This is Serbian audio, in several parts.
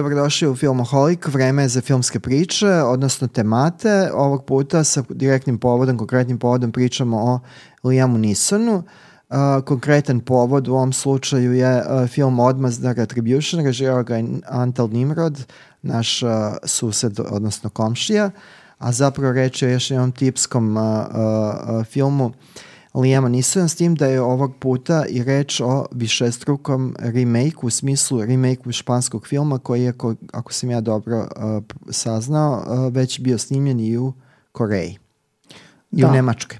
Dobrodošli u Filmoholik, vreme je za filmske priče, odnosno temate. Ovog puta sa direktnim povodom, konkretnim povodom pričamo o Liamu Nisonu. Uh, konkretan povod u ovom slučaju je uh, film Odmazda Retribution, režirao ga je Antal Nimrod, naš uh, sused, odnosno komšija, a zapravo reč je još jednom tipskom uh, uh, filmu uh, Lijama Nisona s tim da je ovog puta i reč o višestrukom remake u smislu remake španskog filma koji je, ako, ako sam ja dobro uh, saznao, uh, već bio snimljen i u Koreji i da. u Nemačkoj.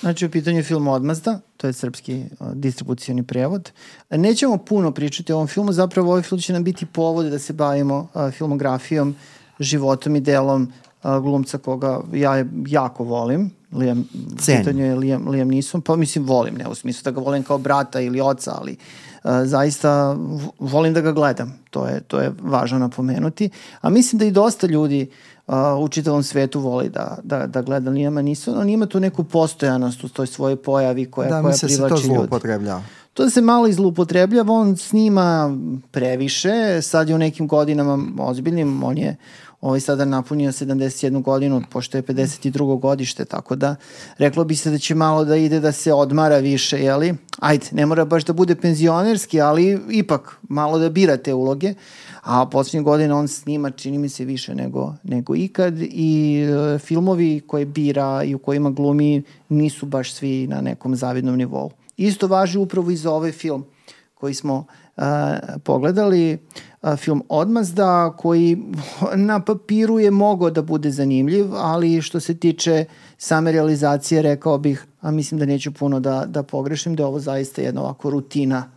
Znači, u pitanju je film Odmazda, to je srpski uh, distribucijani prevod. Nećemo puno pričati o ovom filmu, zapravo ovaj film će nam biti povod da se bavimo uh, filmografijom, životom i delom glumca koga ja jako volim, Liam, pitanje je Liam, Liam Neeson, pa mislim volim, ne u smislu da ga volim kao brata ili oca, ali uh, zaista volim da ga gledam, to je, to je važno napomenuti. A mislim da i dosta ljudi uh, u čitavom svetu voli da, da, da gleda Liama Neeson, on ima tu neku postojanost u toj svojoj pojavi koja, da, koja privlači ljudi. Da, mi se to zloupotrebljava. To se malo izlupotrebljava, on snima previše, sad je u nekim godinama ozbiljnim, on je ovaj sada napunio 71 godinu, pošto je 52. godište, tako da reklo bi se da će malo da ide da se odmara više, jeli? Ajde, ne mora baš da bude penzionerski, ali ipak malo da bira te uloge, a poslednje godine on snima, čini mi se, više nego, nego ikad i e, filmovi koje bira i u kojima glumi nisu baš svi na nekom zavidnom nivou. Isto važi upravo i za ovaj film koji smo uh, pogledali. Uh, film Odmazda koji na papiru je mogao da bude zanimljiv, ali što se tiče same realizacije rekao bih, a mislim da neću puno da, da pogrešim, da je ovo zaista jedna ovako rutina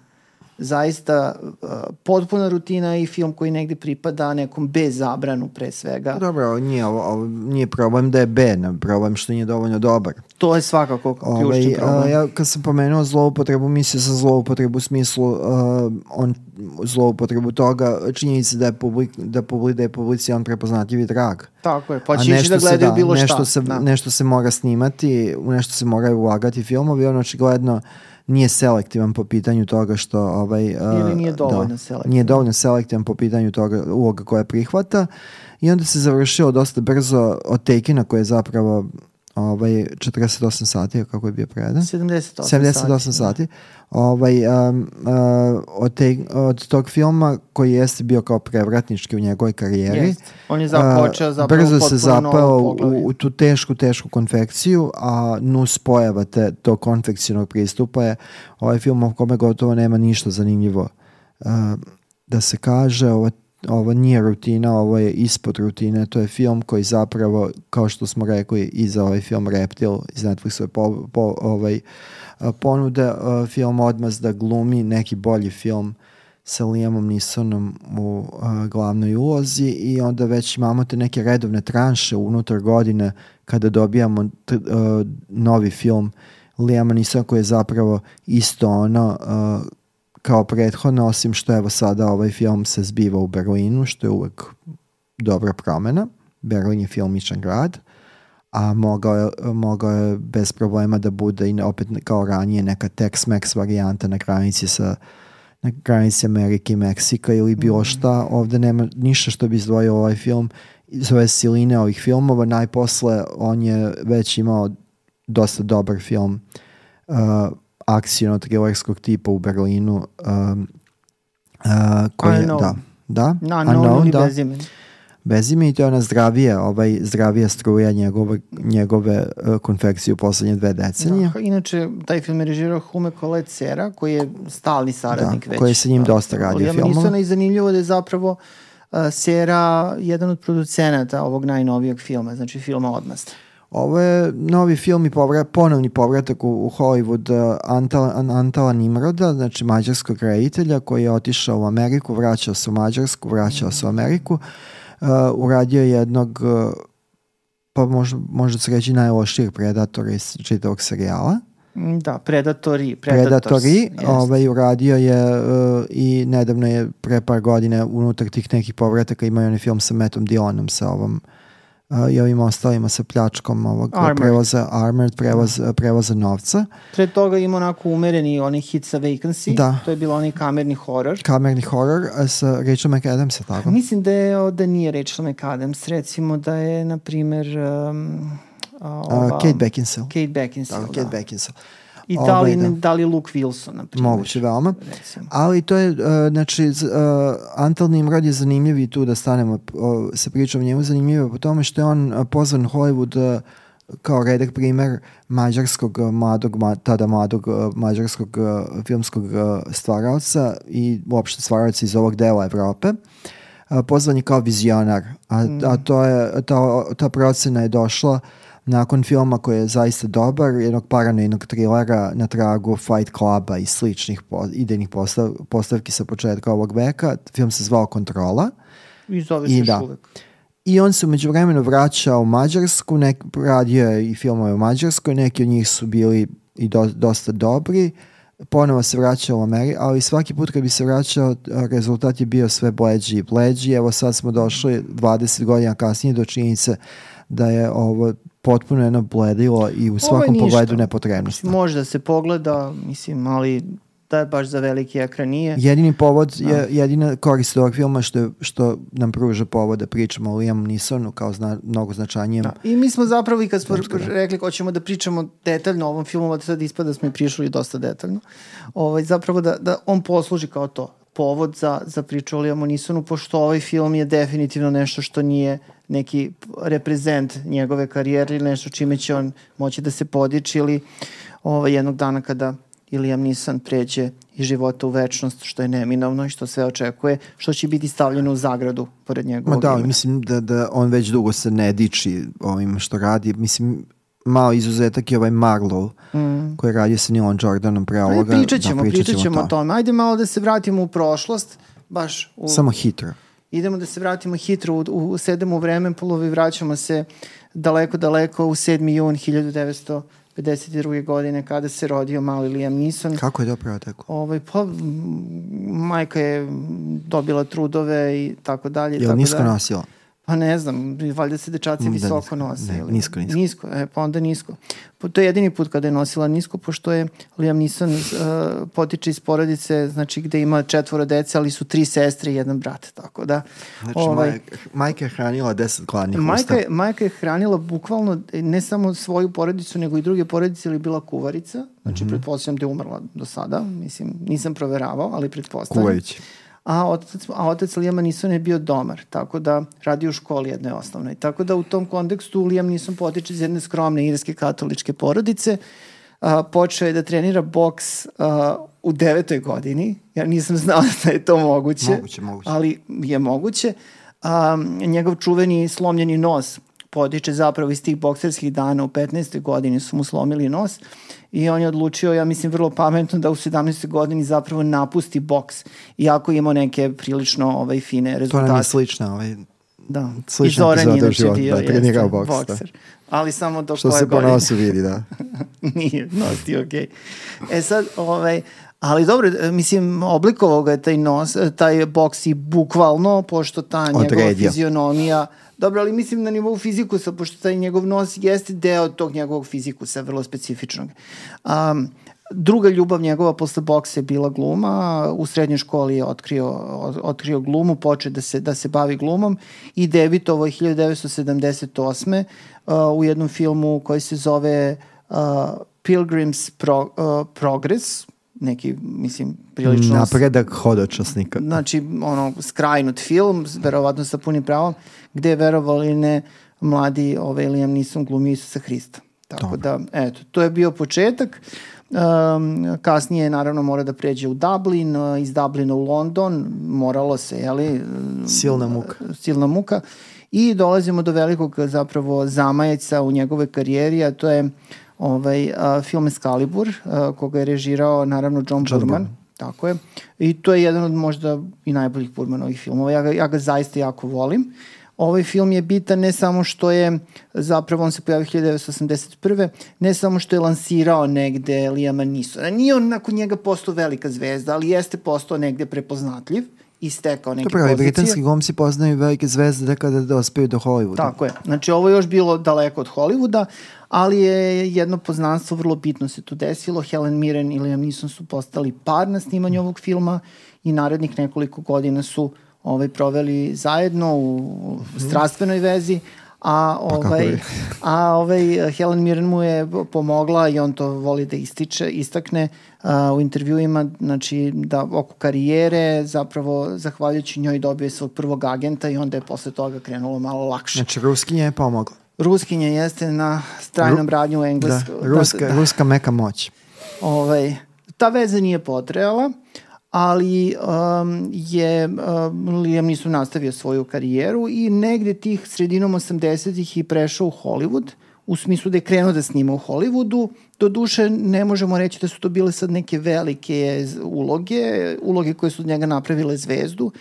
zaista uh, potpuna rutina i film koji negde pripada nekom B zabranu pre svega. Dobro, nije, ovo, ovo, nije problem da je B, ne problem što nije dovoljno dobar. To je svakako ključni ovaj, problem. Uh, ja kad sam pomenuo zloupotrebu, mislio sam zloupotrebu u smislu uh, on zloupotrebu toga činjenica da je publik, da, publik, da je publici on prepoznatljiv i drag. Tako je, pa će ići da gledaju da, bilo nešto šta. Se, da. Nešto se mora snimati, u nešto se moraju ulagati filmovi, ono očigledno uh, nije selektivan po pitanju toga što ovaj ili nije dovoljno da, selektivan. Nije dovoljno selektivan po pitanju toga uloga koja prihvata i onda se završilo dosta brzo od Tekina koje je zapravo ovaj 48 sati kako je bio predan 78, 78 sati, sati. ovaj um, uh, od, te, od tog filma koji jeste bio kao prevratnički u njegovoj karijeri Jest. on je započeo zapravo brzo se zapao u, u tu tešku tešku konfekciju a nus pojava te, tog konfekcijnog pristupa je ovaj film u kome gotovo nema ništa zanimljivo uh, da se kaže ovo ovo nije rutina, ovo je ispod rutine, to je film koji zapravo, kao što smo rekli i za ovaj film Reptil iz Netflixove po, po, ovaj, ponude, film Odmaz da glumi neki bolji film sa Liamom Nisonom u uh, glavnoj ulozi i onda već imamo te neke redovne tranše unutar godine kada dobijamo t, uh, novi film Liama Nisona koji je zapravo isto ono uh, kao prethodno, osim što evo sada ovaj film se zbiva u Berlinu, što je uvek dobra promena. Berlin je filmičan grad, a mogao je, mogao je bez problema da bude i opet kao ranije neka Tex-Mex varijanta na granici sa na granici Amerike i Meksika ili bilo mhm. šta. Ovde nema ništa što bi izdvojio ovaj film iz ove siline ovih filmova. Najposle on je već imao dosta dobar film uh, akcijno trilerskog tipa u Berlinu um, uh, koji je, da, da, no, no, no, da. Bezime. Bezime i to je ona zdravija, ovaj zdravija struja njegove, njegove uh, konfekcije u poslednje dve decenije. Da, inače, taj film je režirao Hume Colette Sera, koji je stalni saradnik da, već. koji je sa njim da, dosta radio filmova. Nisana i zanimljivo da je zapravo uh, Sera jedan od producenata ovog najnovijeg filma, znači filma Odmasta. Ovo je novi film i povrat, ponovni povratak u, u Hollywood uh, Antala, Antala Nimroda, znači mađarskog reditelja koji je otišao u Ameriku, vraćao se u Mađarsku, vraćao se u Ameriku, uh, uradio jednog uh, pa možda, možda se reći najlošijeg predatora iz čitavog serijala. Mm, da, Predatori. Predatori, ovaj, uradio je uh, i nedavno je pre par godine unutar tih nekih povrataka imao onaj film sa Metom Dilonom sa ovom uh, i ovim ostalima sa pljačkom ovog Armored. prevoza, armored prevoz, prevoza novca. Pre toga ima onako umereni onaj hit sa Vacancy, Da. to je bilo onaj kamerni horor. Kamerni horor sa Rachel McAdams, tako? Mislim da je da nije Rachel McAdams, recimo da je na primer um, ova, Uh, Kate Beckinsale. Kate Beckinsale, da. Kate Beckinsale. I da li, Ovaj, da. da li Luke Wilson, na primer. Moguće veoma. Recimo. Ali to je, uh, znači, uh, Antal Nimrod je zanimljiv i tu da stanemo uh, sa pričom o njemu zanimljivo po tome što je on uh, pozvan Hollywood uh, kao redak primer mađarskog uh, mladog, ma, tada mladog uh, mađarskog uh, filmskog uh, stvaraoca i uopšte stvaraoca iz ovog dela Evrope. Uh, pozvan je kao vizionar, a, a to je, ta, ta procena je došla nakon filma koji je zaista dobar, jednog paranoidnog trilera na tragu Fight Cluba i sličnih po, idejnih postav, postavki sa početka ovog veka. Film se zvao Kontrola. I zove I se još da. uvek. I on se umeđu vremenu vraća u Mađarsku, nek, radio je i filmove u Mađarskoj, neki od njih su bili i do, dosta dobri, ponovo se vraća u Ameriku, ali svaki put kad bi se vraćao, rezultat je bio sve bleđi i bleđi. Evo sad smo došli 20 godina kasnije do činjenice da je ovo potpuno jedno bledilo i u svakom pogledu nepotrebnost. Može da se pogleda, mislim, ali da je baš za veliki ekran nije. Jedini povod je, jedina korist ovog filma što, što nam pruža povod da pričamo o Liam Neesonu kao zna, mnogo značajnijem Da. I mi smo zapravo i kad smo da. rekli ko ćemo da pričamo detaljno o ovom filmu, od sad ispada da smo i prišli dosta detaljno, ovaj, zapravo da, da on posluži kao to povod za, za priču o Liamu Nisonu, pošto ovaj film je definitivno nešto što nije neki reprezent njegove karijere ili nešto čime će on moći da se podiči ili ovaj, jednog dana kada i Liam Neeson pređe iz života u večnost, što je neminovno i što sve očekuje, što će biti stavljeno u zagradu pored Ma njegovog da, ali imena. mislim da, da on već dugo se ne diči ovim što radi. Mislim, malo izuzetak je ovaj Marlow, mm. koji radi sa Nilom Jordanom pre ovoga. pričat ćemo, da, pričat ćemo o tome. Ajde malo da se vratimo u prošlost, baš u, Samo hitro. Idemo da se vratimo hitro, u, u, sedemo u vremenpolovi, vraćamo se daleko, daleko u 7. jun 1952. godine kada se rodio mali Liam Neeson. Kako je dobro teklo? Ovaj, pa, majka je dobila trudove i tako dalje. Je li tako nisko nosila? Pa ne znam, valjda se dečaci Mm, da, visoko nisko. nose. Ne, ili- nisko, nisko. Nisko, e, pa onda nisko. Po, to je jedini put kada je nosila nisko, pošto je Liam Neeson uh, potiče iz porodice, znači gde ima četvoro dece, ali su tri sestre i jedan brat, tako da... Znači, ovaj, ovaj, majka je hranila deset gladnih Majka usta. majka je hranila bukvalno ne samo svoju porodicu, nego i druge porodice ili bila kuvarica. Znači, mm -hmm. pretpostavljam da je umrla do sada. Mislim, nisam proveravao, ali pretpostavljam. Kuvajući. A otac, a otac Liama Neeson je bio domar, tako da radi u školi jednoj osnovnoj. Tako da u tom kontekstu Liam Neeson potiče iz jedne skromne irske katoličke porodice. A, počeo je da trenira boks a, u devetoj godini. Ja nisam znao da je to moguće. Moguće, moguće. Ali je moguće. A, njegov čuveni slomljeni nos potiče zapravo iz tih bokserskih dana. U 15. godini su mu slomili nos i on je odlučio, ja mislim vrlo pametno, da u 17. godini zapravo napusti boks, iako je imao neke prilično ovaj, fine To rezultate. nam je slično. Ovaj, Da. slična I Zoran epizoda inače životu, bio, da, jeste, boks, da. bokser. Ali samo do što koje se po nosu vidi, da. Nije, nosti okej. E sad, ovaj, ali dobro, mislim, oblikovao ga je taj nos, taj boks i bukvalno, pošto ta njegova fizionomija, dobro, ali mislim na nivou fizikusa, pošto taj njegov nos jeste deo tog njegovog fizikusa, vrlo specifičnog. Um, druga ljubav njegova posle boksa je bila gluma, u srednjoj školi je otkrio, otkrio glumu, počeo da se, da se bavi glumom i debitovao je 1978. Uh, u jednom filmu koji se zove uh, Pilgrim's Pro, uh, Progress, neki, mislim, prilično... Napredak hodočasnika. Znači, ono, skrajnut film, verovatno sa punim pravom, gde je verovali ili ne mladi ovaj, Liam Neeson glumi Isusa Hrista. Tako da, eto, to je bio početak. Um, kasnije naravno mora da pređe u Dublin, uh, iz Dublina u London, moralo se, jeli? Silna muka. silna muka. I dolazimo do velikog zapravo zamajeca u njegove karijeri, a to je ovaj, a, film Excalibur, a, koga je režirao naravno John, John Burman. Burman. Tako je. I to je jedan od možda i najboljih Burmanovih filmova. Ja ga, ja ga zaista jako volim. Ovaj film je bitan ne samo što je, zapravo on se pojavio 1981. Ne samo što je lansirao negde Liama Nisona. Nije on nakon njega postao velika zvezda, ali jeste postao negde prepoznatljiv i stekao neke Dobro, pozicije. britanski glumci poznaju velike zvezde da kada dospeju do Hollywooda. Tako je. Znači ovo je još bilo daleko od Hollywooda, ali je jedno poznanstvo vrlo bitno se tu desilo. Helen Mirren i Liam Neeson su postali par na snimanju ovog filma i narednih nekoliko godina su ovaj proveli zajedno u strastvenoj vezi, a ovaj a ovaj Helen Mirren mu je pomogla i on to voli da ističe, istakne uh, u intervjuima, znači da oko karijere zapravo zahvaljujući njoj dobio je svog prvog agenta i onda je posle toga krenulo malo lakše. Znači, Ruskinja je pomogla. Ruskinja jeste na strajnom radnju u Englesku. Da, ruska, da, da. ruska meka moć. Ovaj, ta veza nije potrejala, ali um, je um, Liam Neeson nastavio svoju karijeru i negde tih sredinom 80-ih i prešao u Hollywood, u smislu da je krenuo da snima u Hollywoodu. Do duše ne možemo reći da su to bile sad neke velike uloge, uloge koje su od njega napravile zvezdu,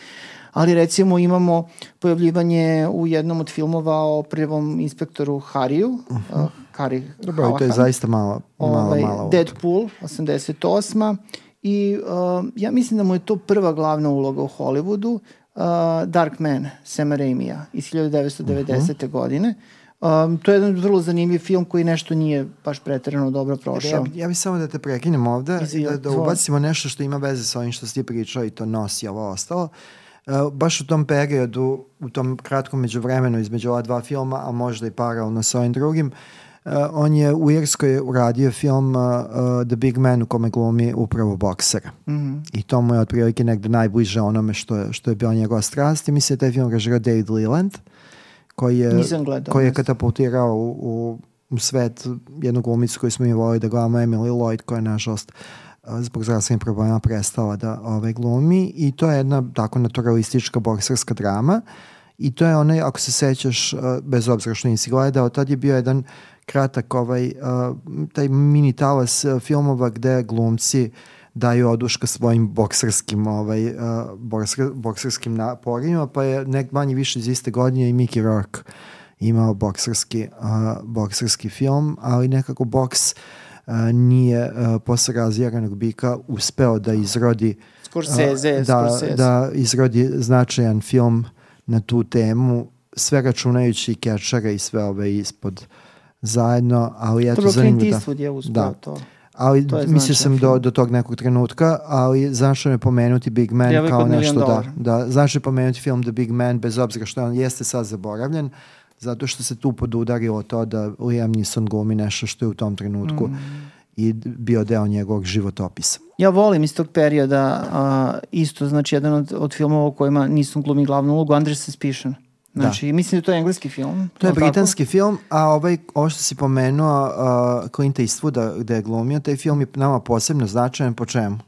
ali recimo imamo pojavljivanje u jednom od filmova o prvom inspektoru Hariju, uh -huh. uh, Kari Dobro, to je zaista malo, malo, ovaj, malo. Deadpool, 88 i uh, ja mislim da mu je to prva glavna uloga u Hollywoodu, uh, Dark Man, Sama Raimija iz 1990. Uh -huh. godine. Um, to je jedan vrlo zanimljiv film koji nešto nije baš pretredno dobro prošao. Ja, ja bih samo da te prekinem ovde, Izvijel, da, da ubacimo nešto što ima veze sa ovim što si ti pričao i to nosi ovo ostalo. Uh, baš u tom periodu, u tom kratkom međuvremenu između ova dva filma, a možda i paralelno sa ovim drugim, Uh, on je u Irskoj uradio film uh, uh, The Big Man u kome glumi upravo boksera. Mm -hmm. I to mu je otprilike negde najbliže onome što je, što je bio njegova strast. I mislim da je taj film režirao David Leland, koji je, gledao, koji je katapultirao u, u, u svet jednu glumicu koju smo i volili da gledamo Emily Lloyd, koja je nažalost zbog zdravstvenih problema prestala da ove ovaj, glumi i to je jedna tako naturalistička bokserska drama i to je onaj, ako se sećaš, bez obzira što nisi gledao, tad je bio jedan uh, kratak ovaj, uh, taj mini talas filmova gde glumci daju oduška svojim bokserskim ovaj uh, bokser, bokserskim naporima pa je nek manje više iz iste godine i Mickey Rourke imao bokserski uh, bokserski film ali nekako boks uh, nije uh, posle razjeranog bika uspeo da izrodi Scorsese, uh, da, Scorsese. da izrodi značajan film na tu temu sve računajući i kečara i sve ove ispod uh, zajedno, ali eto zanimljivo. Clint Eastwood je uspeo da. to. Ali mislio sam do, do tog nekog trenutka, ali znaš je pomenuti Big Man Djevoj kao nešto da, da, znaš je pomenuti film The Big Man bez obzira što on jeste sad zaboravljen, zato što se tu podudarilo to da Liam Neeson glumi nešto što je u tom trenutku mm. i bio deo njegovog životopisa. Ja volim iz tog perioda uh, isto, znači jedan od, od filmova u kojima nisam glumi glavnu ulogu, Under Suspicion. Znači, da. mislim da to je engleski film. To je britanski tako? film, a ovaj, ovo što si pomenuo, uh, Clint Eastwooda gde je glumio, taj film je nama posebno značajan po čemu?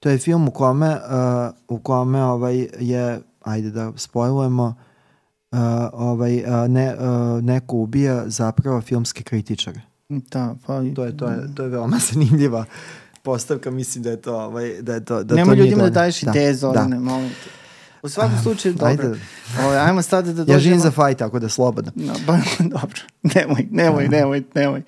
To je film u kome, uh, u kome ovaj, je, ajde da spojujemo, uh, ovaj, uh, ne, uh, neko ubija zapravo filmske kritičare. Da, pa... To je, to je, to je veoma zanimljiva postavka, mislim da je to, ovaj, da je to, da Nemo to ljudima da daješ da. ideje, Zorane, da. molim te. U svakom slučaju, dobro. Ajde. Ovo, ovaj, ajmo sad da dođemo. Ja živim za fajt, tako da slobodno. No, ba, dobro. Nemoj, nemoj, nemoj, nemoj.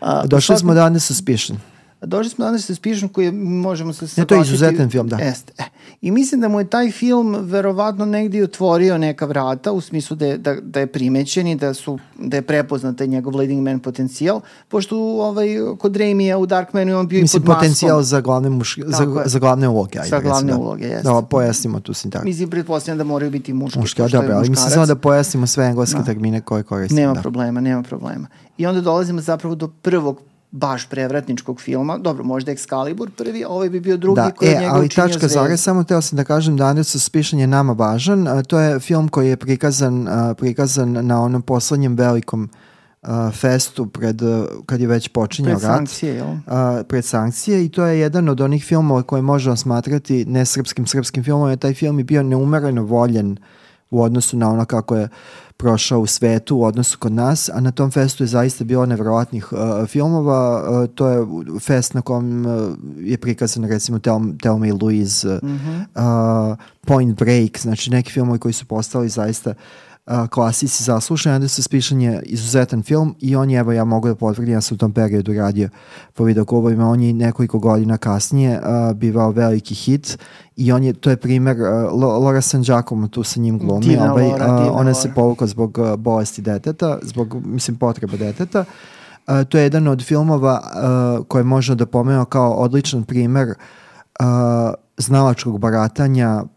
A, Došli svakom... smo Under Suspicion. Došli smo danas sa Spišom koji možemo se Ne, to je izuzetan film, da. Jeste. E. I mislim da mu je taj film verovatno negdje otvorio neka vrata u smislu da je, da, da je primećen i da, su, da je prepoznat taj njegov leading man potencijal, pošto ovaj, kod Raimija u Darkmanu on bio mislim, i pod potencijal za glavne, muške, za, za glavne uloge. Ajde, za glavne da. uloge, jeste. Da, pojasnimo tu sintagmu. Mislim, pretpostavljam da moraju biti. Muške, da, dobro, ali mislim samo da pojasnimo sve engleske da. termine koje koristimo. Nema da. problema, nema problema. I onda dolazimo zapravo do prvog baš prevratničkog filma. Dobro, možda Excalibur prvi, a ovaj bi bio drugi da, koji e, je njega ali tačka zore, samo teo sam da kažem da Under Suspicion je nama važan. A, to je film koji je prikazan, a, prikazan na onom poslednjem velikom a, festu pred, kad je već počinjao rat. Pred sankcije, jel? A, pred sankcije i to je jedan od onih filmova koje možemo smatrati nesrpskim srpskim filmom. Taj film je bio neumereno voljen u odnosu na ono kako je uh, prošao u svetu u odnosu kod nas, a na tom festu je zaista bilo nevrovatnih uh, filmova. Uh, to je fest na kom uh, je prikazan recimo Thelma i Louise, mm -hmm. uh, Point Break, znači neki filmovi koji su postali zaista uh, klasici zaslušani, Anderson Suspicion je izuzetan film i on je, evo ja mogu da potvrdim, ja sam u tom periodu radio po videoklubovima, on je nekoliko godina kasnije uh, bivao veliki hit i on je, to je primer, uh, Laura San Giacomo tu sa njim glumi, Divna ovaj, Laura, divna ona se Laura. povukla zbog uh, bolesti deteta, zbog, mislim, potreba deteta. Uh, to je jedan od filmova uh, koje možemo da pomenemo kao odličan primer uh, znalačkog baratanja uh,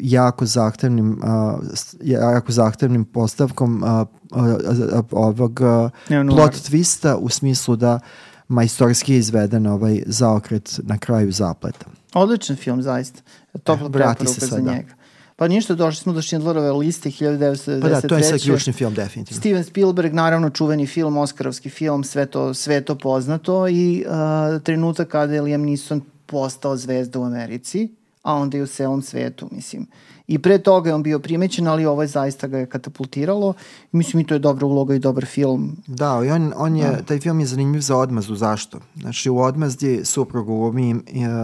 jako zahtevnim uh, jako zahtevnim postavkom uh, uh, uh, ovog uh, plot twista u smislu da majstorski je izveden ovaj zaokret na kraju zapleta. Odličan film, zaista. Topla E, preporuka se za sad, da. njega. Pa ništa, došli smo do Schindlerove liste 1993. Pa da, to je sad ključni film definitivno. Steven Spielberg, naravno čuveni film, Oskarovski film, sve to, sve to poznato i uh, trenutak kada je Liam Neeson postao zvezda u Americi, a onda i u celom svetu, mislim. I pre toga je on bio primećen, ali ovo je zaista ga je katapultiralo. Mislim i to je dobra uloga i dobar film. Da, i on, on je, taj film je zanimljiv za odmazdu. Zašto? Znači, u odmazdi suprug glumi uh,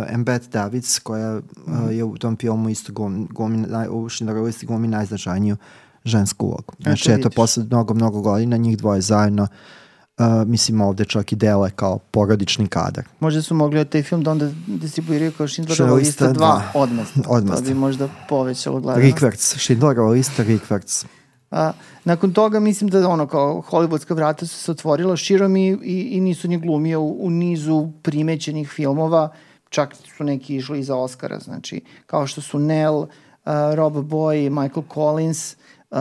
Embet Davids, koja uh, je u tom filmu isto glumi, glumi u listi glumi najznačajniju žensku ulogu. Znači, eto, posle mnogo, mnogo godina, njih dvoje zajedno, uh, mislim, ovde čak i dele kao porodični kadar. Možda su mogli od taj film da onda distribuiraju kao Schindlerova lista lista 2 dva. odmazda. Odmazda. To bi možda povećalo gledanost. Rikverc, Schindlerova lista Rikverc. A, nakon toga mislim da ono kao hollywoodska vrata su se otvorila širom i, i, i nisu ni glumio u, u nizu primećenih filmova, čak su neki išli za Oscara, znači kao što su Nell, uh, Rob Boy, Michael Collins, uh,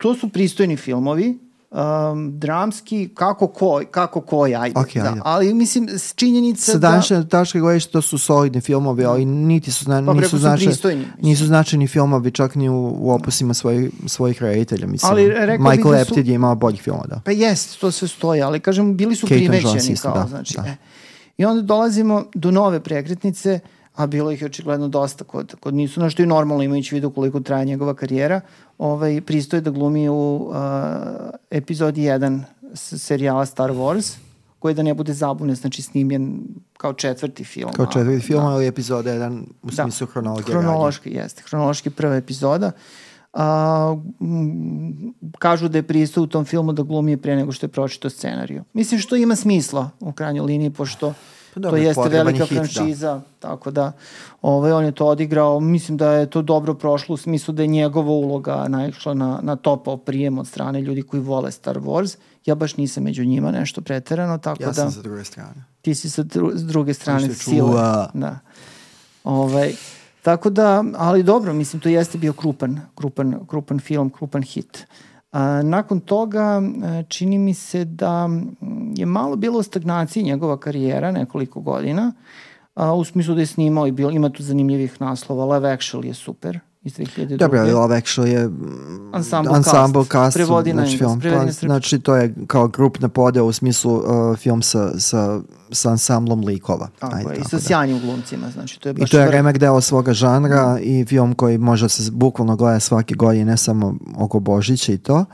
to su pristojni filmovi, um, dramski, kako ko, kako koji, ajde. Ok, da. ajde. Ali mislim, činjenica Sa da... današnje tačke gledaš to su solidni filmovi, ali niti su, zna, Pa nisu, su značaj, nisu značajni filmovi čak ni u, u opusima svojih, svojih reditelja. Mislim. Ali bih Michael da su- Apted je imao boljih filmova, da. Pa jest, to sve stoji, ali kažem, bili su Jones primećeni isto, kao, da, znači, da. E. I onda dolazimo do nove prekretnice, a bilo ih je očigledno dosta kod, kod nisu, na što i normalno imajući vidu koliko traje njegova karijera, ovaj, pristoje da glumi u uh, epizodi 1 s- serijala Star Wars, koji da ne bude zabune, znači snimljen kao četvrti film. Kao četvrti film, da. ali epizoda jedan u Da. smislu hronologije radnje. Hronološki, jeste. Hronološki prva epizoda. A, m, kažu da je pristao u tom filmu da glumi pre nego što je pročitao scenariju. Mislim što ima smisla u krajnjoj liniji, pošto Pa to dobro, jeste potreban je velika hit, da. franšiza, tako da ovaj, on je to odigrao. Mislim da je to dobro prošlo u smislu da je njegova uloga naišla na, na topao prijem od strane ljudi koji vole Star Wars. Ja baš nisam među njima nešto preterano, tako Ja da sam sa druge strane. ti si sa dru, s druge strane se sile. Da. Ovaj, tako da, ali dobro, mislim, to jeste bio krupan, krupan, krupan film, krupan hit. A, nakon toga, e, čini mi se da je malo bilo u stagnaciji njegova karijera, nekoliko godina, a, u smislu da je snimao i bil, ima tu zanimljivih naslova. Love Actually je super, iz 2002. Dobro, ali Love Actually je mm, Ensemble ensemble cast. cast, Prevodi na znači, film. Pa, na znači, to je kao grupna podela u smislu uh, film sa, sa, sa ansamblom likova. Tako Ajde, je, i tako sa da. sjajnim glumcima, znači to je I baš to je remek deo svoga žanra i film koji može se bukvalno gleda svake godine, ne samo oko Božića i to.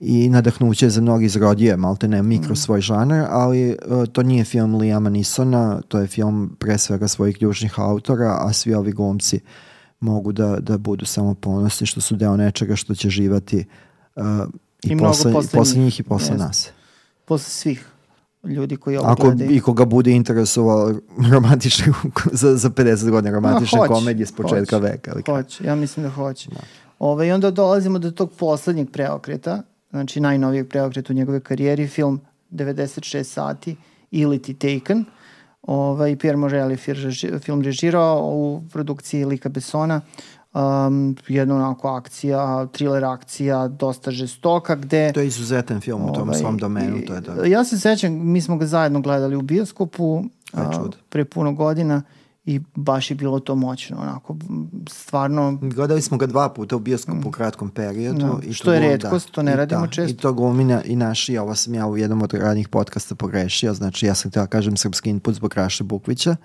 I nadahnuće za mnogi izrodio malte ne mikro Mhm. svoj žanar, ali uh, to nije film Liama Nisona, to je film pre svega svojih ključnih autora, a svi ovi glumci mogu da, da budu samo ponosni što su deo nečega što će živati uh, i, I posle, posle posle njih. i posle Jeste. nas. Posle svih ljudi koji ovo Ako gledaju. i koga bude interesovao romantične, za, za 50 godina romantične hoće, komedije s početka hoće, veka. Ali? Hoće, ja mislim da hoće. Da. Ove, I onda dolazimo do tog poslednjeg preokreta, znači najnovijeg preokreta u njegove karijeri, film 96 sati ili Ti Taken. Ovaj, Pierre Morel je fir- reži- film režirao u produkciji Lika Bessona. Um, jedna onako akcija, thriller akcija, dosta žestoka, gde... To je izuzetan film u tom Ovaj, svom domenu, to je da. Ja se sećam, mi smo ga zajedno gledali u bioskopu Aj, a, pre puno godina i baš je bilo to moćno, onako, stvarno, Gledali smo ga dva puta u bioskopu u kratkom periodu. Mm. Da, i što to je glum- retkost, to ne I radimo da, često. I to glumina i naši, ovo sam ja u jednom od radnjih podcasta pogrešio, znači ja sam htio da kažem srpski input zbog Raše Bukvića,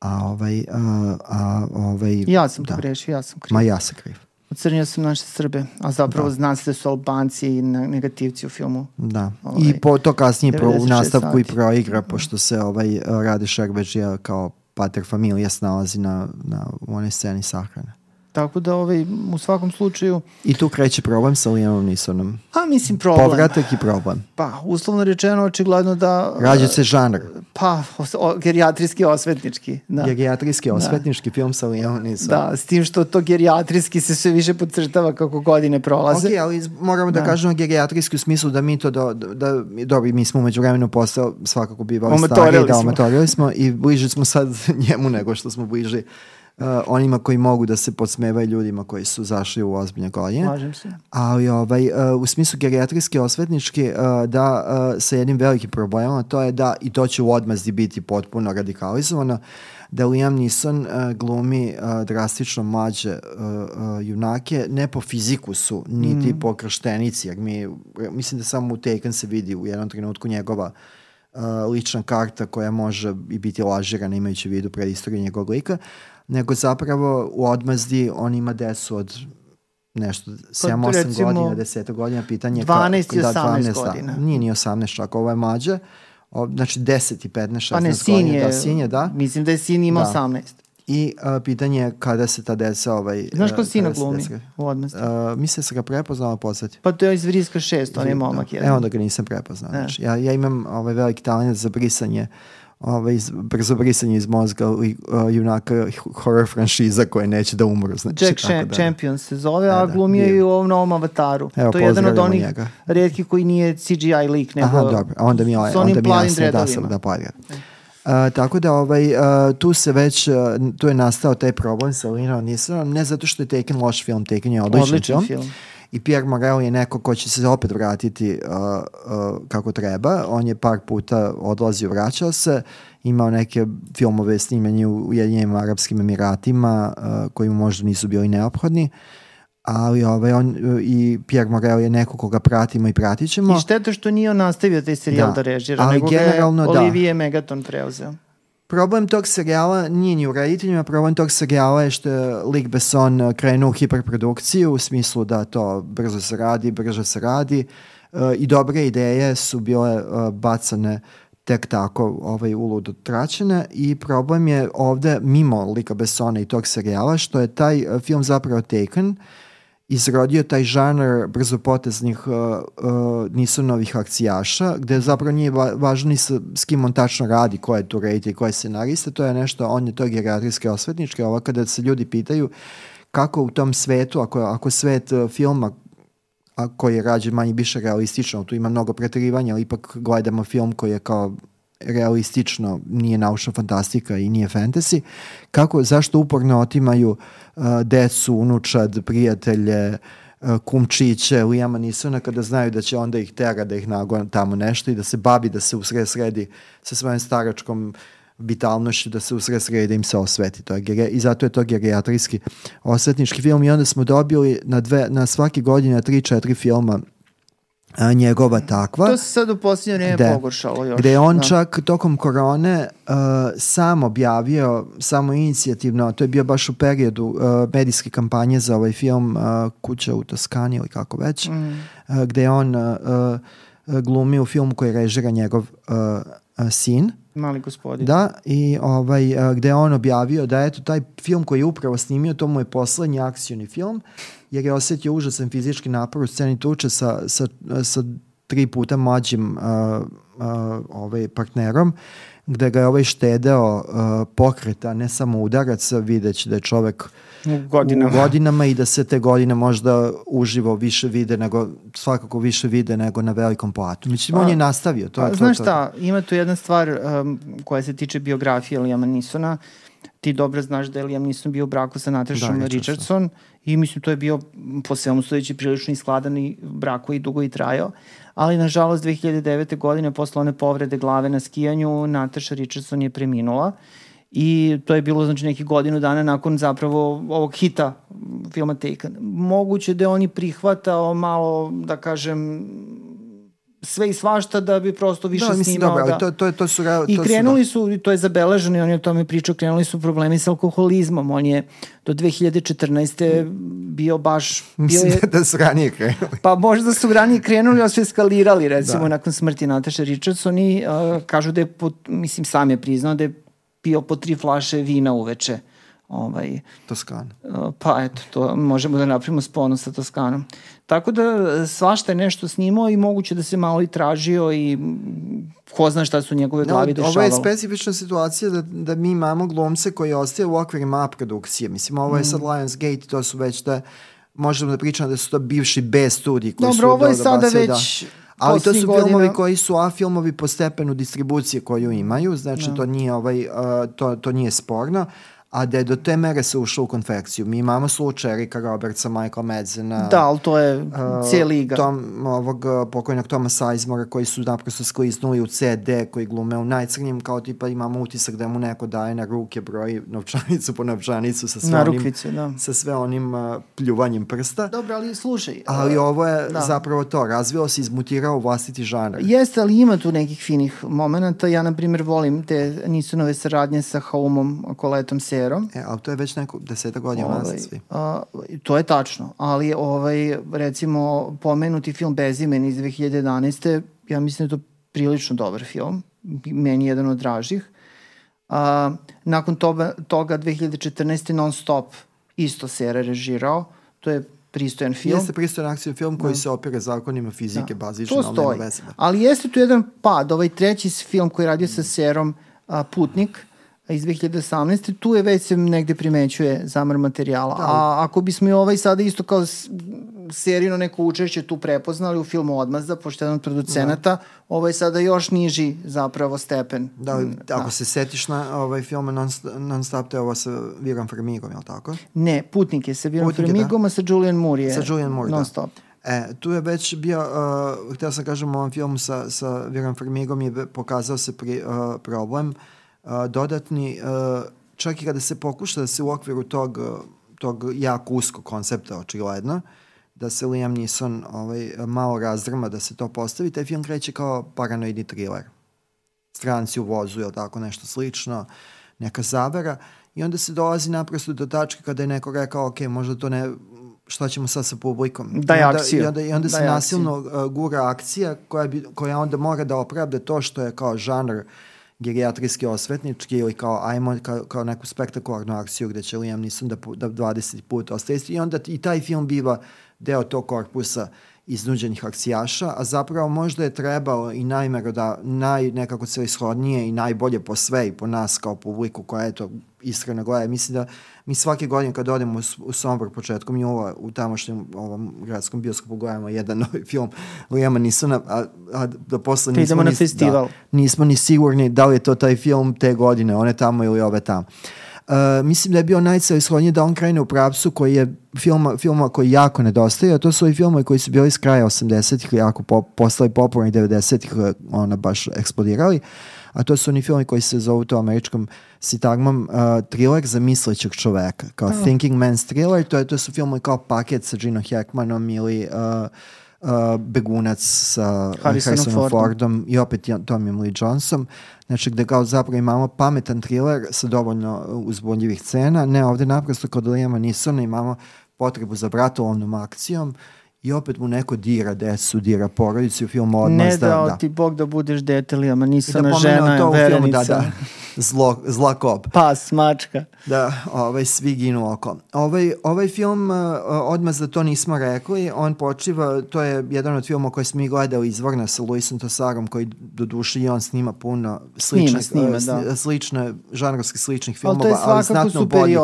a ovaj, a, a ovaj, ja sam da. pogrešio, ja sam kriv. Ma ja sam kriv. Ocrnio sam naše Srbe, a zapravo da. zna se da su Albanci i ne- negativci u filmu. Da. Ovaj, I po to kasnije pro, u 96 nastavku i sati. proigra, pošto se ovaj Rade Šerbeđija kao pater familija snalazi na, na onoj sceni sahrane. Tako da ovaj, u svakom slučaju... I tu kreće problem sa Liamom Nisonom. A mislim problem. Povratak i problem. Pa, uslovno rečeno, očigledno da... Rađa se žanr. Pa, o, gerijatrijski osvetnički. Da. Gerijatrijski da. osvetnički da. film sa Liamom Nisonom. Da, s tim što to gerijatrijski se sve više podcrtava kako godine prolaze. Ok, ali moramo da, da kažemo gerijatrijski u smislu da mi to, do, da, da dobro, mi smo umeđu vremenu postao svakako bivali stari, da omatorili smo i bliže smo sad njemu nego što smo bliži uh, onima koji mogu da se podsmevaju ljudima koji su zašli u ozbiljne godine. Slažem se. Ali ovaj, uh, u smislu geriatrijske osvetničke uh, da uh, sa jednim velikim problemom, to je da, i to će u odmazdi biti potpuno radikalizovano, da Liam Neeson uh, glumi uh, drastično mlađe uh, uh, junake, ne po fiziku su, niti mm. po krštenici, jer mi, mislim da samo u Taken se vidi u jednom trenutku njegova uh, lična karta koja može i biti lažirana imajući vidu predistoriju njegovog lika, nego zapravo u odmazdi on ima desu od nešto 7-8 godina, 10 godina, pitanje 12 i 18 da, 12, godina. Da, nije ni 18 čak, ovo je mlađe, o, znači 10 i 15, 16 pa ne, sin godina, je, da, sin je, da. Mislim da je sin ima da. 18. I uh, pitanje je kada se ta deca... Ovaj, Znaš ko sina glumi deca, u odmesti? Uh, mislim da se ga prepoznao, podsjeti. Pa to je iz Vriska 6, on je momak jedan. Evo da ga nisam prepoznao. Znači, ja, ja imam ovaj veliki talent za brisanje ovaj, brzo brisanje iz mozga uh, junaka horror franšiza koje neće da umru. Znači, Jack Cha da, Champion se zove, a da, glumi je i u ovom novom avataru. Evo, to je jedan od onih njega. redki koji nije CGI lik, nego Aha, dobro. onda mi, ovaj, onda mi jasno da sam da paga. Uh, tako da ovaj, uh, tu se već, uh, tu je nastao taj problem sa Linom Nisonom, ne zato što je Taken loš film, Taken je odličan, odličan film. film i Pierre Morel je neko ko će se opet vratiti uh, uh, kako treba. On je par puta odlazio, vraćao se, imao neke filmove snimanje u Ujedinjenim Arabskim Emiratima uh, koji mu možda nisu bili neophodni ali ovaj, on uh, i Pierre Morel je neko koga pratimo i pratit ćemo. I šteta što nije on nastavio taj serijal da, da režira, ali nego generalno, ga je Olivije da. Megaton preuzeo. Problem tog serijala nije ni u rediteljima, problem tog serijala je što je Lik Besson uh, krenuo u hiperprodukciju u smislu da to brzo se radi, brzo se radi uh, i dobre ideje su bile uh, bacane tek tako ovaj, uludo tračene i problem je ovde mimo Lika Bessona i tog serijala što je taj film zapravo taken uh, izrodio taj žanr brzopoteznih uh, uh, Nisonovih akcijaša, gde zapravo nije va važno ni sa, s kim on tačno radi, ko je tu reditelj, ko je scenarista, to je nešto, on je to gerijatrijske osvetničke, ovo kada se ljudi pitaju kako u tom svetu, ako, ako svet uh, filma a koji je rađen manje više realistično, tu ima mnogo preterivanja, ali ipak gledamo film koji je kao realistično, nije naučna fantastika i nije fantasy, kako, zašto uporno otimaju uh, decu, unučad, prijatelje, uh, kumčiće, Lijama Nisona kada znaju da će onda ih tera da ih nago tamo nešto i da se babi da se usred sredi sa svojim staračkom vitalnošću da se usred sredi da im se osveti. To je, I zato je to gerijatrijski osvetnički film i onda smo dobili na, dve, na svaki godina 3-4 filma a, njegova takva. To se sad u posljednje vreme gde, pogoršalo još. Gde on da. čak tokom korone uh, sam objavio, samo inicijativno, to je bio baš u periodu uh, medijske kampanje za ovaj film uh, Kuća u Toskani ili kako već, mm. uh, gde on uh, uh, glumi u filmu koji režira njegov uh, uh, sin. Mali gospodin. Da, i ovaj, uh, gde on objavio da eto taj film koji je upravo snimio, to mu je poslednji akcioni film jer je osetio užasan fizički napor u sceni tuče sa, sa, sa tri puta mlađim uh, uh, ovaj partnerom gde ga je ovaj štedeo uh, pokreta, ne samo udaraca, videći da je čovek u godinama. u godinama i da se te godine možda uživo više vide nego, svakako više vide nego na velikom platu. Mislim, on je nastavio. To, pa, to, znaš šta, ima tu jedna stvar um, koja se tiče biografije Liama Nisona, ti dobro znaš da Liam Neeson bio u braku sa Natashom da, Richardson i mislim to je bio po svemu stojeći prilično iskladan i brak koji dugo i trajao, ali nažalost 2009. godine posle one povrede glave na skijanju Natasha Richardson je preminula i to je bilo znači neki godinu dana nakon zapravo ovog hita filma Taken. Moguće da je on i prihvatao malo, da kažem, sve i svašta da bi prosto više da, mislim, snimao. Dobro, da. to, to, to su, to I krenuli su, da. to je zabeleženo i on je o tome pričao, krenuli su problemi sa alkoholizmom. On je do 2014. bio baš... Mislim bio je, da su ranije krenuli. Pa možda su ranije krenuli, ali su eskalirali, recimo, da. nakon smrti Nataša Richardson i uh, kažu da je, po, mislim, sam je priznao da je pio po tri flaše vina uveče Ovaj, Toskan. Pa eto, to možemo da napravimo sponu sa Toskanom. Tako da svašta je nešto snimao i moguće da se malo i tražio i ko zna šta su njegove glavi no, dešavalo. Ovo je specifična situacija da, da mi imamo glumce koji ostaje u okvirima A produkcije. Mislim, ovo je mm. sad Lionsgate, to su već da možemo da pričamo da su to bivši B studiji koji Dobro, su ovo je sada da, već da. Ali to su godina... filmovi koji su A filmovi po stepenu distribucije koju imaju, znači no. Da. to nije ovaj uh, to to nije sporno a da je do te mere se ušlo u konfekciju. Mi imamo slučaj Erika Robertsa, Michael Madzena. Da, ali to je uh, cijela liga. Tom, ovog pokojnog Toma Sizemora koji su naprosto skliznuli u CD, koji glume u najcrnjim, kao tipa imamo utisak da mu neko daje na ruke broj novčanicu po novčanicu sa sve na onim, rukvice, da. sa sve onim uh, pljuvanjem prsta. Dobro, ali slušaj. Ali ovo je da. zapravo to, razvio se, izmutirao vlastiti žanr. Jeste, ali ima tu nekih finih momenta. Ja, na primjer, volim te Nisonove saradnje sa Haumom, koletom se Serom. E, ali to je već neko deseta godina ovaj, nazad svi. A, to je tačno, ali ovaj, recimo pomenuti film Bezimen iz 2011. Ja mislim da je to prilično dobar film, meni je jedan od dražih. A, nakon toga, toga 2014. Non Stop isto Sera režirao, to je pristojan film. Jeste pristojan akcijni film koji da. se opire zakonima fizike, da. bazično, to stoji. Ali jeste tu jedan pad, ovaj treći film koji radio sa Serom, a, Putnik, iz 2018. Tu je već se negde primećuje zamar materijala. Da. A ako bismo i ovaj sada isto kao serijno neko učešće tu prepoznali u filmu Odmazda, pošto jedan od producenata, da. ovo je sada još niži zapravo stepen. Da, da. ako se setiš na ovaj film non, non stop, to je ovo sa Viram Farmigom, je li tako? Ne, Putnik je sa Viram Farmigom, da. a sa Julian Moore je sa Julian Moore, non da. stop. E, tu je već bio, uh, htio sam kažem u ovom filmu sa, sa Viram Farmigom je pokazao se pri, uh, problem uh, dodatni, čak i kada se pokuša da se u okviru tog, tog jako uskog koncepta očigledno, da se Liam Neeson ovaj, malo razdrma da se to postavi, taj film kreće kao paranoidni thriller. Stranci u vozu ili tako nešto slično, neka zavera i onda se dolazi naprosto do tačke kada je neko rekao, ok, možda to ne, šta ćemo sad sa publikom. Daj I onda, akciju. I onda, i onda se nasilno uh, gura akcija koja, bi, koja onda mora da opravda to što je kao žanr uh, gerijatrijski osvetnički ili kao ajmo kao, kao neku spektakularnu akciju gde će Liam Neeson da, da 20 puta ostaje. I onda i taj film biva deo tog korpusa iznuđenih akcijaša, a zapravo možda je trebao i najmeroda, naj, nekako celishodnije i najbolje po sve i po nas kao publiku koja je to iskreno gleda. Mislim da mi svake godine kad odemo u, u Sombor početkom jula u tamošnjem ovom gradskom bioskopu gledamo jedan novi film Lijama Nisona, a, a da posle nismo, idemo na ni, festival. Da, nismo ni sigurni da li je to taj film te godine, one tamo ili ove tamo. Uh, mislim da je bio najcelishodniji da on krene u pravcu koji je filma, filma koji jako nedostaje, a to su i filmovi koji su bili iz kraja 80-ih, jako po, postali popularni 90-ih, ona baš eksplodirali. A to su oni filmi koji se zovu to američkom sitagmom uh, thriller za mislećeg čoveka, kao oh. Thinking Man's Thriller, to, je, to su filmovi kao paket sa Gino Hackmanom ili uh, uh, Begunac sa Harrisonom, Harrisonom Fordom. Fordom i opet Tommy Lee Johnson. Znači gde kao zapravo imamo pametan thriller sa dovoljno uzboljivih cena. Ne, ovde naprosto kod Lijama Nisona imamo potrebu za bratolovnom akcijom i opet mu neko dira decu, dira porodicu u filmu odmah. Ne dao da, ti Bog da budeš dete, ali ama nisam da žena, to verenica. U filmu, da, da. Zlo, zla kop. Pas, mačka. Da, ovaj, svi ginu oko. Ovaj, ovaj film, uh, odmah za to nismo rekli, on počiva, to je jedan od filmova koje smo mi gledali izvorno sa Luisom Tosarom, koji do duše i on snima puno sličnih, snima, snima, uh, da. slične, žanrovski sličnih filmova, ali, je ali znatno boljih,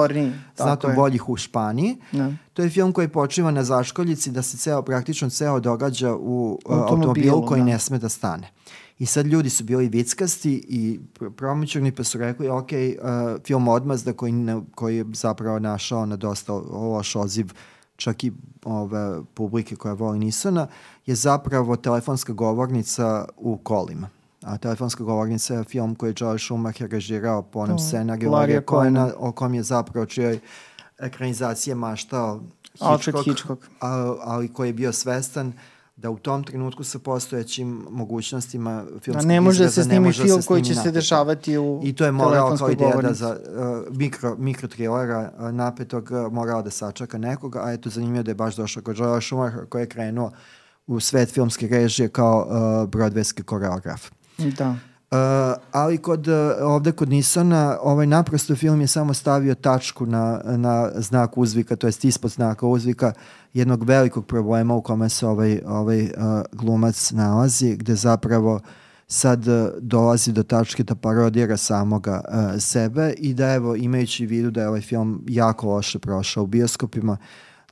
znatno boljih u Španiji. Da. To je film koji počiva na zaškoljici da se ceo, praktično ceo događa u uh, automobilu koji da. ne sme da stane. I sad ljudi su bili vickasti i promoćurni pa su rekli, ok, uh, film Odmazda koji, ne, koji je zapravo našao na dosta loš odziv čak i ove publike koja voli Nisona, je zapravo telefonska govornica u kolima. A telefonska govornica je film koji je Joel Schumacher režirao po onom scenariju Larija Coena, o kom je zapravo čijoj ekranizacije maštao Hitchcock, Hitchcock. A, ali koji je bio svestan da u tom trenutku sa postojećim mogućnostima filmskog da ne može da se snimi film koji će se dešavati u I to je morao kao ideja da za uh, mikro, mikro trilera uh, napetog uh, morao da sačaka nekoga, a eto zanimljivo da je baš došao kod Joela Schumacher koji je krenuo u svet filmske režije kao uh, broadwayski koreograf. Da. Uh, ali kod, uh, ovde kod Nisana ovaj naprosto film je samo stavio tačku na, na znak uzvika, to jest ispod znaka uzvika jednog velikog problema u kome se ovaj, ovaj uh, glumac nalazi, gde zapravo sad uh, dolazi do tačke da parodira samoga uh, sebe i da evo imajući vidu da je ovaj film jako loše prošao u bioskopima,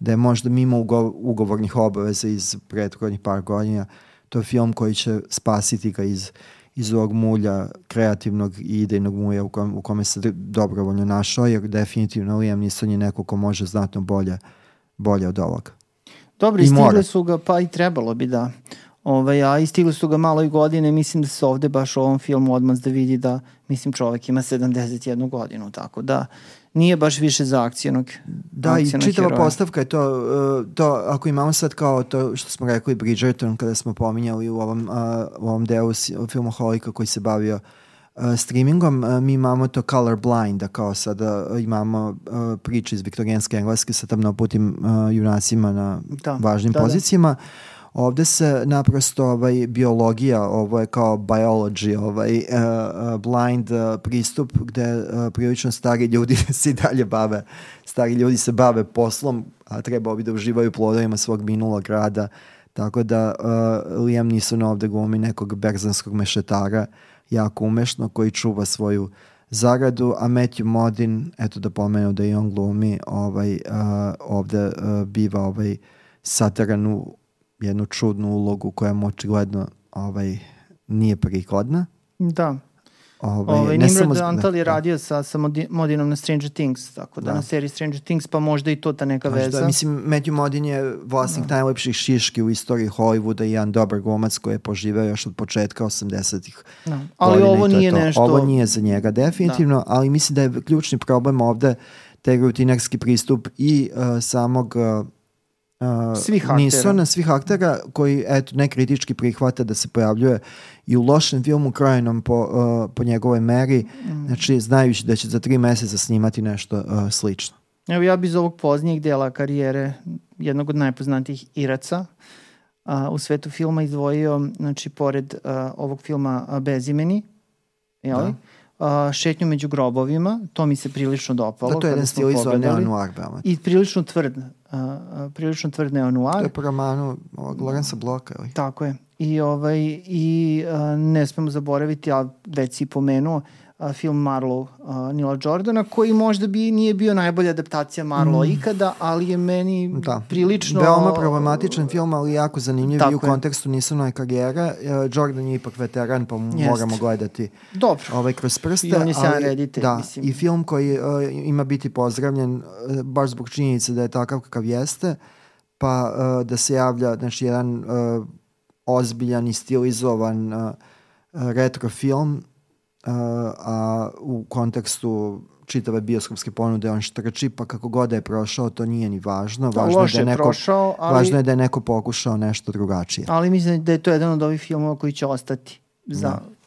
da je možda mimo ugo, ugovornih obaveza iz prethodnih par godina to je film koji će spasiti ga iz iz ovog mulja, kreativnog i idejnog mulja u, kom, u kome se dobrovoljno našao, jer definitivno Liam Neeson je neko ko može znatno bolje, bolje od ovoga. Dobro, I, I stigle su ga, pa i trebalo bi da. Ovaj, a istigli su ga malo i godine, mislim da se ovde baš u ovom filmu odmah da vidi da, mislim, čovek ima 71 godinu, tako da nije baš više za akcijnog Da, i čitava heroja. postavka je to, uh, to, ako imamo sad kao to što smo rekli Bridgerton kada smo pominjali u ovom, uh, u ovom delu filmoholika koji se bavio uh, streamingom, mi imamo to color blind, da kao sada imamo priče iz viktorijanske engleske sa tamnoputim junacima na da, važnim da, da. pozicijama. Da Ovde se naprosto ovaj, biologija, ovo je kao biology, ovaj, uh, blind uh, pristup gde uh, prilično stari ljudi se dalje bave, stari ljudi se bave poslom, a trebao bi da uživaju plodovima svog minulog rada, tako da uh, Liam Neeson ovde glumi nekog berzanskog mešetara, jako umešno, koji čuva svoju zaradu, a Matthew Modin, eto da pomenu da i on glumi, ovaj, uh, ovde uh, biva ovaj, sataran u jednu čudnu ulogu koja mu očigledno ovaj, nije prikladna. Da. Ovaj, ovaj, Nimrod samo... Antal je da. radio sa, sa Modinom na Stranger Things, tako da, da, na seriji Stranger Things, pa možda i to ta neka možda, veza. Mislim, Matthew Modin je vlasnik da. najlepših šiški u istoriji Hollywooda i jedan dobar glumac koji je poživeo još od početka 80-ih. Da. Ali ovo nije to. nešto... Ovo nije za njega, definitivno, da. ali mislim da je ključni problem ovde taj rutinerski pristup i uh, samog uh, Uh, svih aktera. Nisu na svih aktera koji eto nekritički prihvata da se pojavljuje i u lošem filmu krojenom po, uh, po njegovoj meri, mm. znači znajući da će za tri meseca snimati nešto uh, slično. Evo ja bi iz ovog poznijeg dela karijere jednog od najpoznatijih Iraca uh, u svetu filma izdvojio, znači pored uh, ovog filma uh, Bezimeni, jel? Da uh, šetnju među grobovima, to mi se prilično dopalo. Da, to je jedan stilizovan neo-noir veoma. I prilično tvrd, uh, prilično tvrd neo-noir. To je po romanu Lorenza Bloka, ili? Tako je. I, ovaj, i uh, ne smemo zaboraviti, a već si pomenuo, a, film Marlow a, Nila Jordana, koji možda bi nije bio najbolja adaptacija Marlow mm. ikada, ali je meni da. prilično... Veoma problematičan film, ali jako zanimljiv i u kontekstu Nisonove karijere. E, Jordan je ipak veteran, pa Jest. moramo gledati Dobro. ovaj kroz prste. I on je sjajan reditelj, da, mislim. I film koji uh, ima biti pozdravljen uh, baš zbog činjenice da je takav kakav jeste, pa uh, da se javlja znači, jedan uh, ozbiljan i stilizovan uh, retro film a u kontekstu čitave bioskopske ponude on štrči, pa kako god da je prošao, to nije ni važno. Da, važno je da je neko, prošao, ali... Važno je da je neko pokušao nešto drugačije. Ali mislim da je to jedan od ovih filmova koji će ostati za da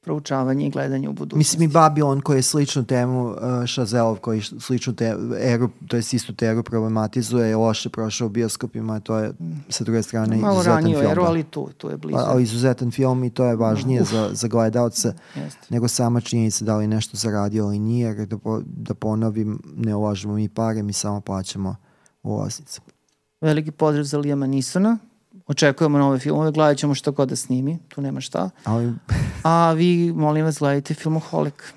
proučavanje i gledanje u budućnosti. Mislim i Babylon koji je sličnu temu, uh, Shazelov koji sličnu te, eru, to je istu teru problematizuje, je loše prošao u bioskopima, to je sa druge strane Malo izuzetan film. Malo eru, ali tu, tu je blizu. Ali izuzetan film i to je važnije za, za gledalce Jeste. nego sama činjenica da li nešto zaradio ili nije, jer da, po, da ponovim, ne ulažemo mi pare, mi samo plaćamo ulaznice. Veliki pozdrav za Lijama Nisona, očekujemo nove filmove, gledat ćemo šta god da snimi, tu nema šta. A vi, molim vas, gledajte Filmoholik.